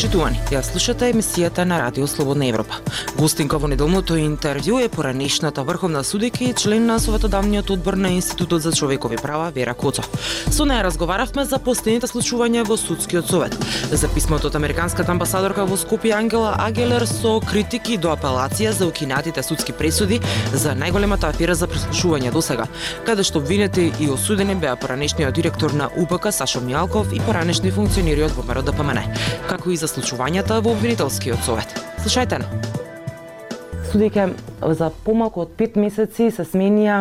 Почитувани, ја слушате емисијата на Радио Слободна Европа. Гостинка во неделното интервју е поранешната врховна судика и член на Советодавниот одбор на Институтот за човекови права Вера Коцов. Со неа разговаравме за последните случувања во судскиот совет, за писмото од американската амбасадорка во Скопје Ангела Агелер со критики до апелација за укинатите судски пресуди за најголемата афера за преслушување досега. каде што обвинети и осудени беа поранешниот директор на УПК Сашо Мјалков и поранешни функционери од ВМРО ДПМН, како и за случувањата во обвинителскиот совет. Слушајте на. Судејќи за помалку од 5 месеци се сменија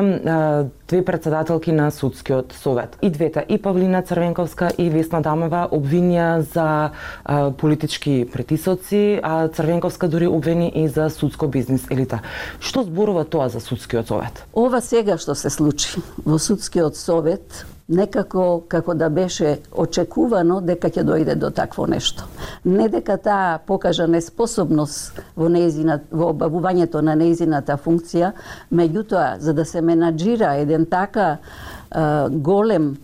две председателки на судскиот совет. И двете, и Павлина Црвенковска и Весна Дамева обвинија за а, политички притисоци, а Црвенковска дури обвини и за судско бизнес елита. Што зборува тоа за судскиот совет? Ова сега што се случи во судскиот совет некако како да беше очекувано дека ќе дојде до такво нешто. Не дека таа покажа неспособност во неизина во обавувањето на нејзината функција, меѓутоа за да се менаџира еден така голем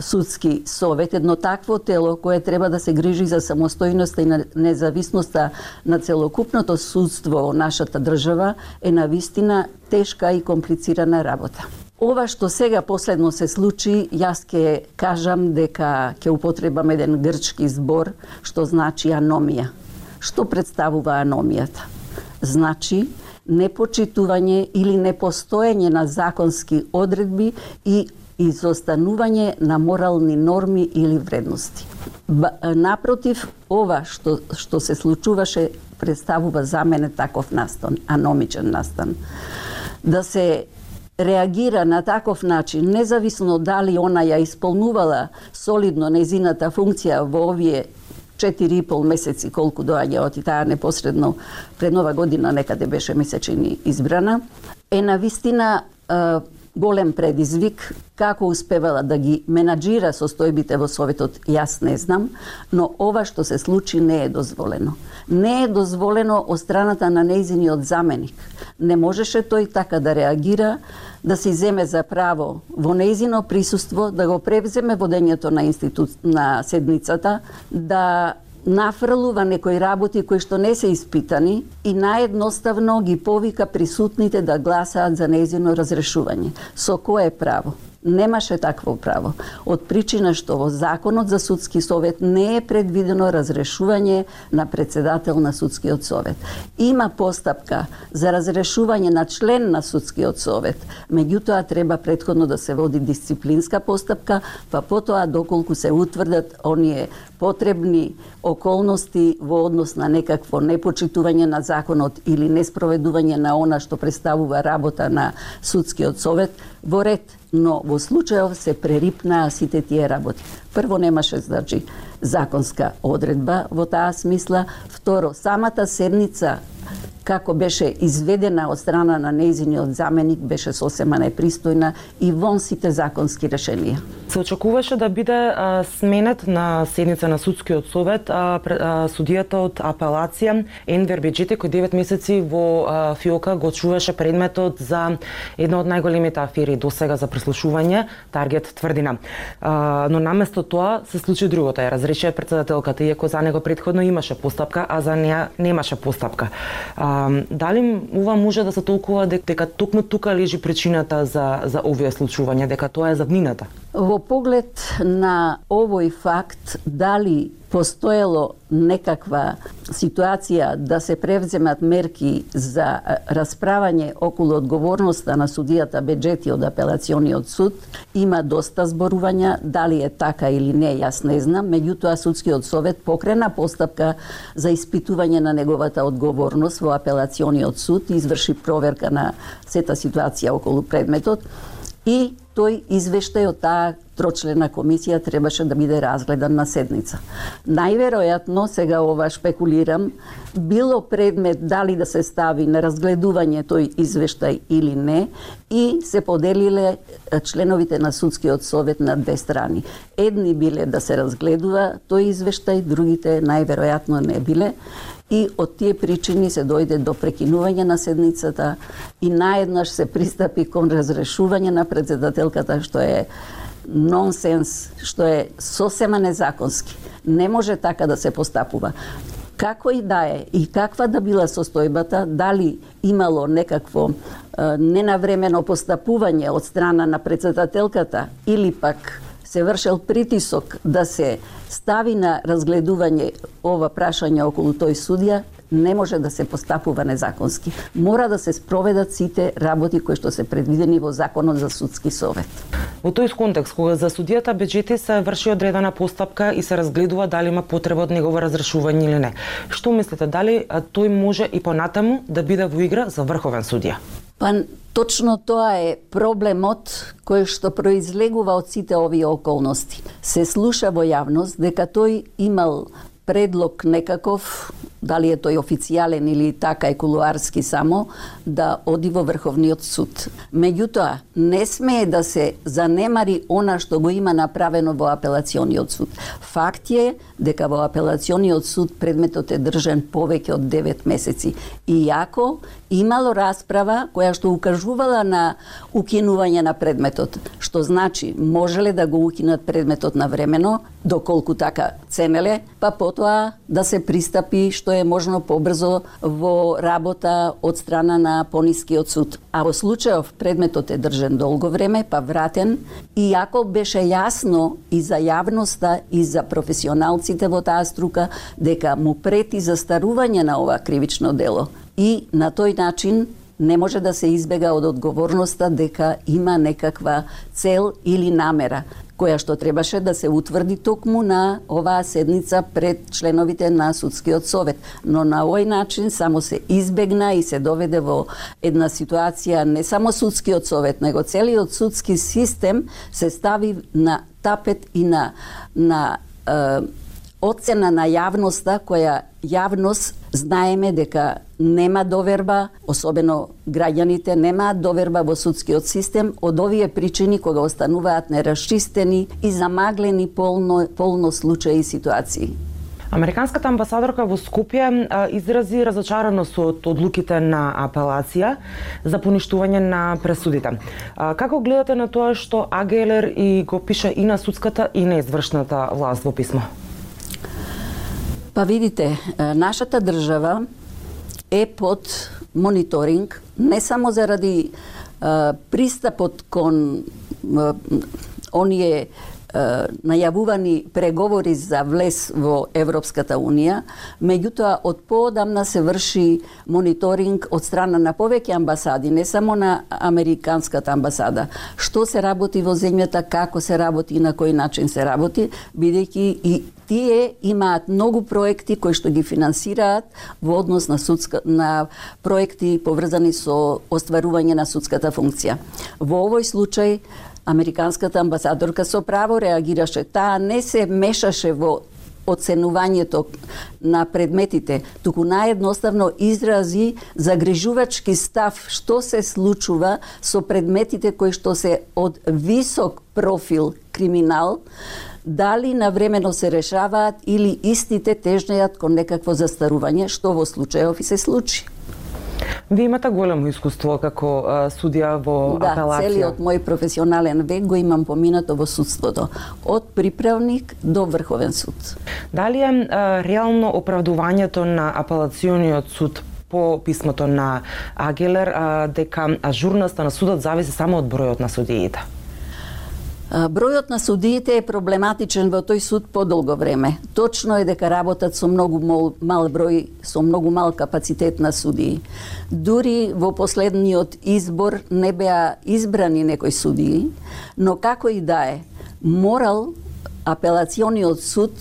судски совет, едно такво тело кое треба да се грижи за самостојноста и независноста на целокупното судство во нашата држава е на вистина тешка и комплицирана работа. Ова што сега последно се случи, јас ќе кажам дека ќе употребам еден грчки збор што значи аномија. Што представува аномијата? Значи непочитување или непостоење на законски одредби и изостанување на морални норми или вредности. Напротив, ова што, што се случуваше представува за мене таков настан, аномичен настан. Да се реагира на таков начин, независно дали она ја исполнувала солидно незината функција во овие 4,5 месеци колку доаѓа од таа непосредно пред нова година некаде беше месечини избрана, е на вистина голем предизвик. Како успевала да ги менаџира состојбите во Советот, јас не знам, но ова што се случи не е дозволено. Не е дозволено од страната на неизиниот заменик. Не можеше тој така да реагира, да се земе за право во нејзино присуство, да го превземе водењето на институт на седницата, да нафрлува некои работи кои што не се испитани и наедноставно ги повика присутните да гласаат за незино разрешување. Со кое право? немаше такво право. Од причина што во Законот за судски совет не е предвидено разрешување на председател на судскиот совет. Има постапка за разрешување на член на судскиот совет, меѓутоа треба предходно да се води дисциплинска постапка, па потоа доколку се утврдат оние потребни околности во однос на некакво непочитување на законот или неспроведување на она што представува работа на судскиот совет, во ред но во случајов се прерипнаа сите тие работи. Прво немаше значи законска одредба во таа смисла, второ самата седница како беше изведена од страна на нејзиниот заменик беше сосема непристојна и вон сите законски решенија. Се очекуваше да биде а, сменет на седница на судскиот совет а, а, судијата од апелација Енвер Беджите кој 9 месеци во а, Фиока го чуваше предметот за една од најголемите афери до сега за преслушување, Таргет тврдина. А, но наместо тоа се случи другото, ја рече председателката, иако за него предходно имаше постапка, а за неа немаше постапка. А, дали ова може да се толкува дека токму тука лежи причината за, за овие случувања, дека тоа е заднината? Во поглед на овој факт, дали постоело некаква ситуација да се превземат мерки за расправање околу одговорноста на судијата Беджети од апелациониот суд, има доста зборувања, дали е така или не, јас не знам, меѓутоа судскиот совет покрена постапка за испитување на неговата одговорност во апелациониот суд и изврши проверка на сета ситуација околу предметот и тој извештај од таа трочлена комисија требаше да биде разгледан на седница. Најверојатно, сега ова шпекулирам, било предмет дали да се стави на разгледување тој извештај или не и се поделиле членовите на судскиот совет на две страни. Едни биле да се разгледува тој извештај, другите најверојатно не биле и од тие причини се дојде до прекинување на седницата и наеднаш се пристапи кон разрешување на председателката што е нонсенс, што е сосема незаконски. Не може така да се постапува. Како и да е и каква да била состојбата, дали имало некакво е, ненавремено постапување од страна на председателката или пак се вршел притисок да се стави на разгледување ова прашање околу тој судија, не може да се постапува незаконски. Мора да се спроведат сите работи кои што се предвидени во Законот за судски совет. Во тој контекст, кога за судијата беџети се врши одредена постапка и се разгледува дали има потреба од негово разрешување или не, што мислите, дали тој може и понатаму да биде во игра за врховен судија? Па точно тоа е проблемот кој што произлегува од сите овие околности. Се слуша во јавност дека тој имал предлог некаков дали е тој официјален или така е кулуарски само, да оди во Врховниот суд. Меѓутоа, не смее да се занемари она што го има направено во апелациониот суд. Факт е дека во апелациониот суд предметот е држан повеќе од 9 месеци. Иако имало расправа која што укажувала на укинување на предметот, што значи можеле да го укинат предметот на времено, доколку така ценеле, па потоа да се пристапи што е можно побрзо во работа од страна на понискиот суд. А во случајов предметот е држен долго време, па вратен, и ако беше јасно и за јавноста и за професионалците во таа струка дека му прети застарување на ова кривично дело. И на тој начин не може да се избега од одговорноста дека има некаква цел или намера која што требаше да се утврди токму на оваа седница пред членовите на судскиот совет. Но на овој начин само се избегна и се доведе во една ситуација не само судскиот совет, него целиот судски систем се стави на тапет и на на е, оцена на јавноста која јавност знаеме дека нема доверба, особено граѓаните немаат доверба во судскиот систем од овие причини кога остануваат нерасчистени и замаглени полно, полно случаи и ситуации. Американската амбасадорка во Скопје изрази разочараност од одлуките на апелација за поништување на пресудите. Како гледате на тоа што АГЛР и го пише и на судската и на извршната власт во писмо? Па видите, нашата држава е под мониторинг не само заради пристапот кон оние најавувани преговори за влез во Европската Унија, меѓутоа од поодамна се врши мониторинг од страна на повеќе амбасади, не само на Американската амбасада. Што се работи во земјата, како се работи и на кој начин се работи, бидејќи и тие имаат многу проекти кои што ги финансираат во однос на судска на проекти поврзани со остварување на судската функција. Во овој случај Американската амбасадорка со право реагираше. Таа не се мешаше во оценувањето на предметите, туку наједноставно изрази загрижувачки став што се случува со предметите кои што се од висок профил криминал, дали навремено се решаваат или истите тежнеат кон некакво застарување, што во случајов и се случи. Вие имате големо искуство како а, судија во да, апелација. Да, целиот мој професионален век го имам поминато во судството, од приправник до Врховен суд. Дали е а, реално оправдувањето на апелациониот суд по писмото на Агелер а, дека ажурноста на судот зависи само од бројот на судиите? Бројот на судиите е проблематичен во тој суд подолго време. Точно е дека работат со многу мал, мал број, со многу мал капацитет на судии. Дури во последниот избор не беа избрани некои судии, но како и да е, морал апелациониот суд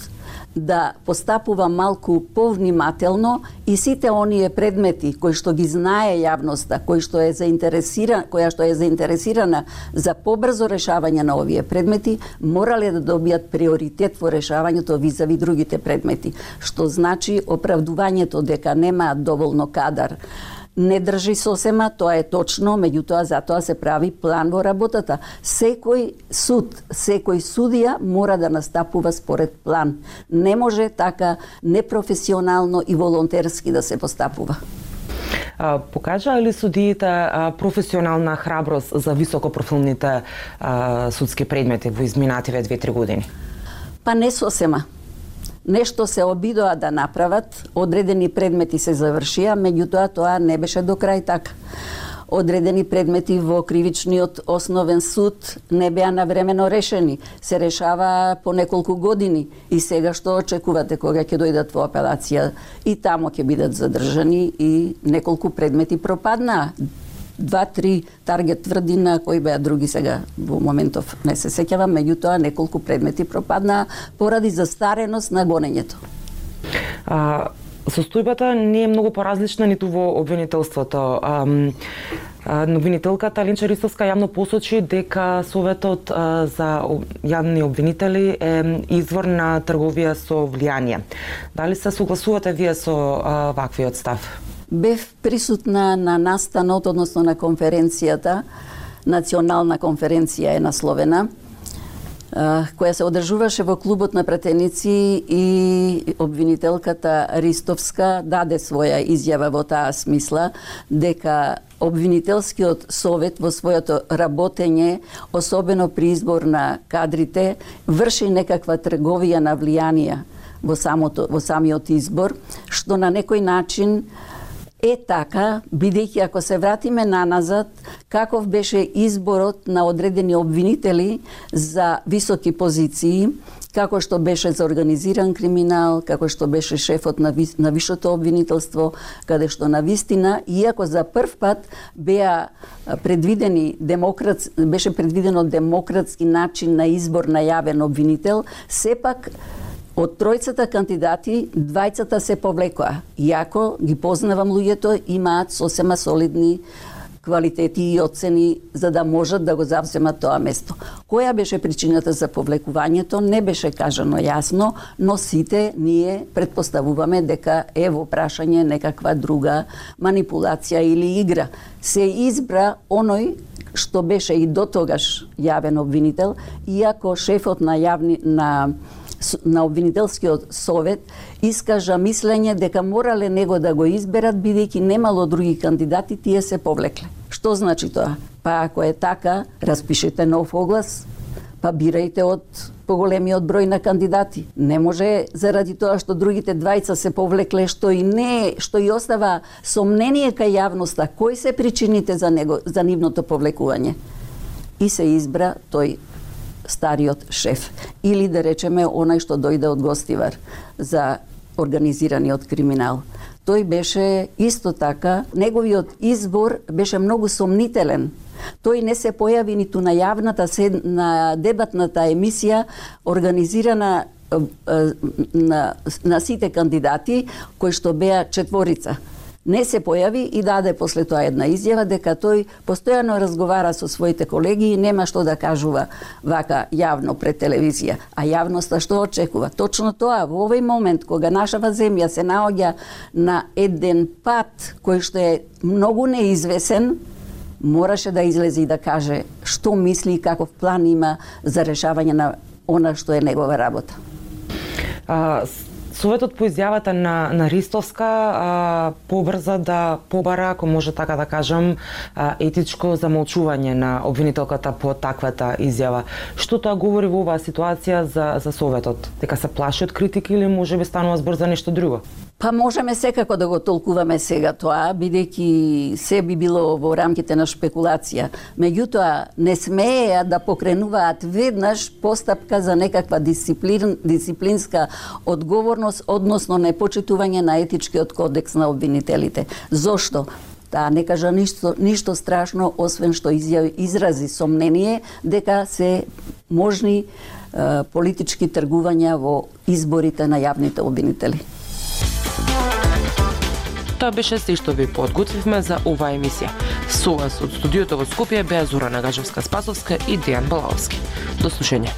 да постапува малку повнимателно и сите оние предмети кои што ги знае јавноста, кои што е заинтересирана, која што е заинтересирана за побрзо решавање на овие предмети, морале да добијат приоритет во решавањето визави другите предмети, што значи оправдувањето дека немаат доволно кадар не држи сосема, тоа е точно, меѓутоа затоа се прави план во работата. Секој суд, секој судија мора да настапува според план. Не може така непрофесионално и волонтерски да се постапува. Покажаа ли судиите професионална храброст за високопрофилните судски предмети во изминативе 2-3 години? Па не сосема нешто се обидоа да направат, одредени предмети се завршија, меѓутоа тоа не беше до крај така. Одредени предмети во кривичниот основен суд не беа навремено решени, се решава по неколку години и сега што очекувате кога ќе дојдат во апелација и тамо ќе бидат задржани и неколку предмети пропаднаа два-три таргет тврдина, кои беа други сега во моментов не се сеќавам, меѓутоа неколку предмети пропадна поради застареност на гонењето. А, состојбата не е многу поразлична ниту во обвинителството. А, Обвинителката Линча Ристовска јавно посочи дека Советот за јавни обвинители е извор на трговија со влијание. Дали се согласувате вие со ваквиот став? Бев присутна на настанот, односно на конференцијата, национална конференција е насловена, која се одржуваше во клубот на пратеници и обвинителката Ристовска даде своја изјава во таа смисла дека обвинителскиот совет во своето работење, особено при избор на кадрите, врши некаква трговија на влијанија во самото во самиот избор, што на некој начин Е така, бидејќи ако се вратиме наназад, каков беше изборот на одредени обвинители за високи позиции, како што беше за организиран криминал, како што беше шефот на, ви, на вишото обвинителство, каде што на вистина, иако за прв пат беа предвидени демократ, беше предвидено демократски начин на избор на јавен обвинител, сепак Од тројцата кандидати, двајцата се повлекоа. Иако ги познавам луѓето, имаат сосема солидни квалитети и оцени за да можат да го завземат тоа место. Која беше причината за повлекувањето не беше кажано јасно, но сите ние предпоставуваме дека е во прашање некаква друга манипулација или игра. Се избра оној што беше и до тогаш јавен обвинител, иако шефот на јавни на на обвинителскиот совет искажа мислење дека морале него да го изберат бидејќи немало други кандидати, тие се повлекле. Што значи тоа? Па ако е така, распишете нов оглас, па бирајте од поголемиот број на кандидати. Не може заради тоа што другите двајца се повлекле што и не, што и остава сомнение кај јавноста кои се причините за него за нивното повлекување. И се избра тој стариот шеф. Или да речеме онај што дојде од Гостивар за организираниот криминал. Тој беше исто така, неговиот избор беше многу сомнителен. Тој не се појави ниту на јавната на дебатната емисија организирана на, на сите кандидати кои што беа четворица не се појави и даде после тоа една изјава дека тој постојано разговара со своите колеги и нема што да кажува вака јавно пред телевизија. А јавноста што очекува? Точно тоа, во овој момент кога нашава земја се наоѓа на еден пат кој што е многу неизвесен, мораше да излезе и да каже што мисли и каков план има за решавање на она што е негова работа. А, Советот по изјавата на, на Ристовска а, побрза да побара, ако може така да кажам, а, етичко замолчување на обвинителката по таквата изјава. Што тоа говори во оваа ситуација за, за Советот? Дека се плаши од критики или може би станува збор за нешто друго? Па можеме секако да го толкуваме сега тоа, бидејќи се би било во рамките на шпекулација. Меѓутоа, не смееа да покренуваат веднаш постапка за некаква дисциплин, дисциплинска одговорност, односно непочитување на етичкиот кодекс на обвинителите. Зошто? Таа не кажа ништо, ништо страшно, освен што изјави, изрази сомнение дека се можни е, политички тргувања во изборите на јавните обвинители. Тоа беше се што ви подготвивме за оваа емисија. Со вас од студиото во Скопје беа Зора Нагажевска Спасовска и Дејан Балаовски. До слушање.